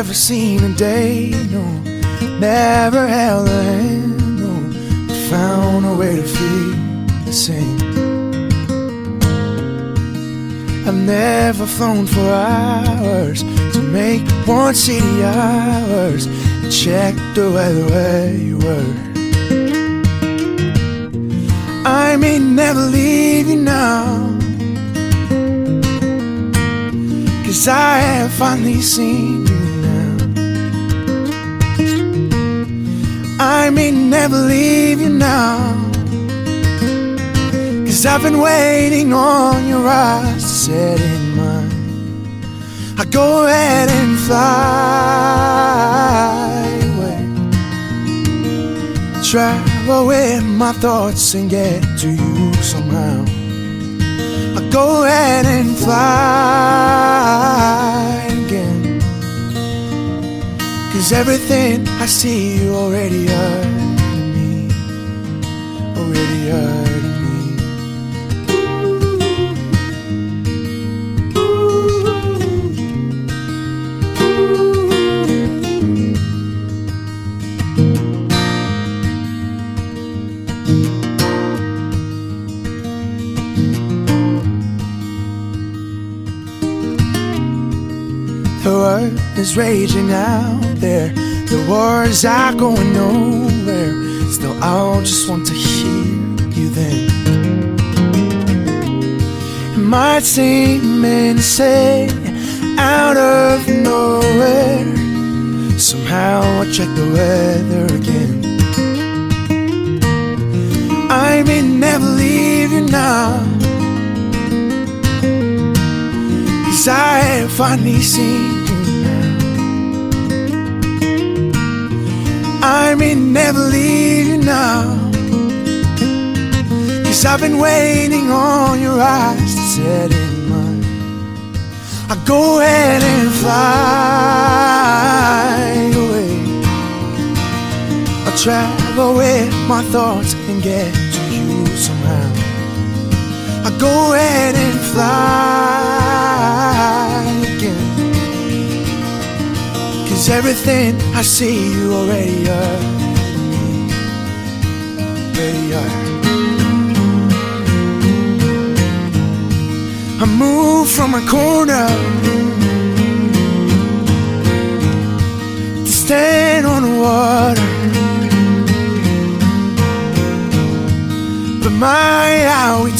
never seen a day, no, never held a hand, no, found a way to feel the same. I've never flown for hours to make one city ours and check the weather where you were. I may never leave you now. Cause I have finally seen you I may never leave you now. Cause I've been waiting on your eyes to set in mine. I go ahead and fly away. Travel with my thoughts and get to you somehow. I go ahead and fly Cause everything I see you already hurting The is raging out there. The wars are going nowhere. Still, I just want to hear you then. It might seem insane out of nowhere. Somehow I check the weather again. I may never leave you now. Cause I have finally seen I may never leave you now. Cause I've been waiting on your eyes to set in mine. I go ahead and fly away. I'll travel with my thoughts and get to you somehow. I go ahead and fly Cause everything I see you already are. Already are. I move from a corner to stand on the water. But my, how we.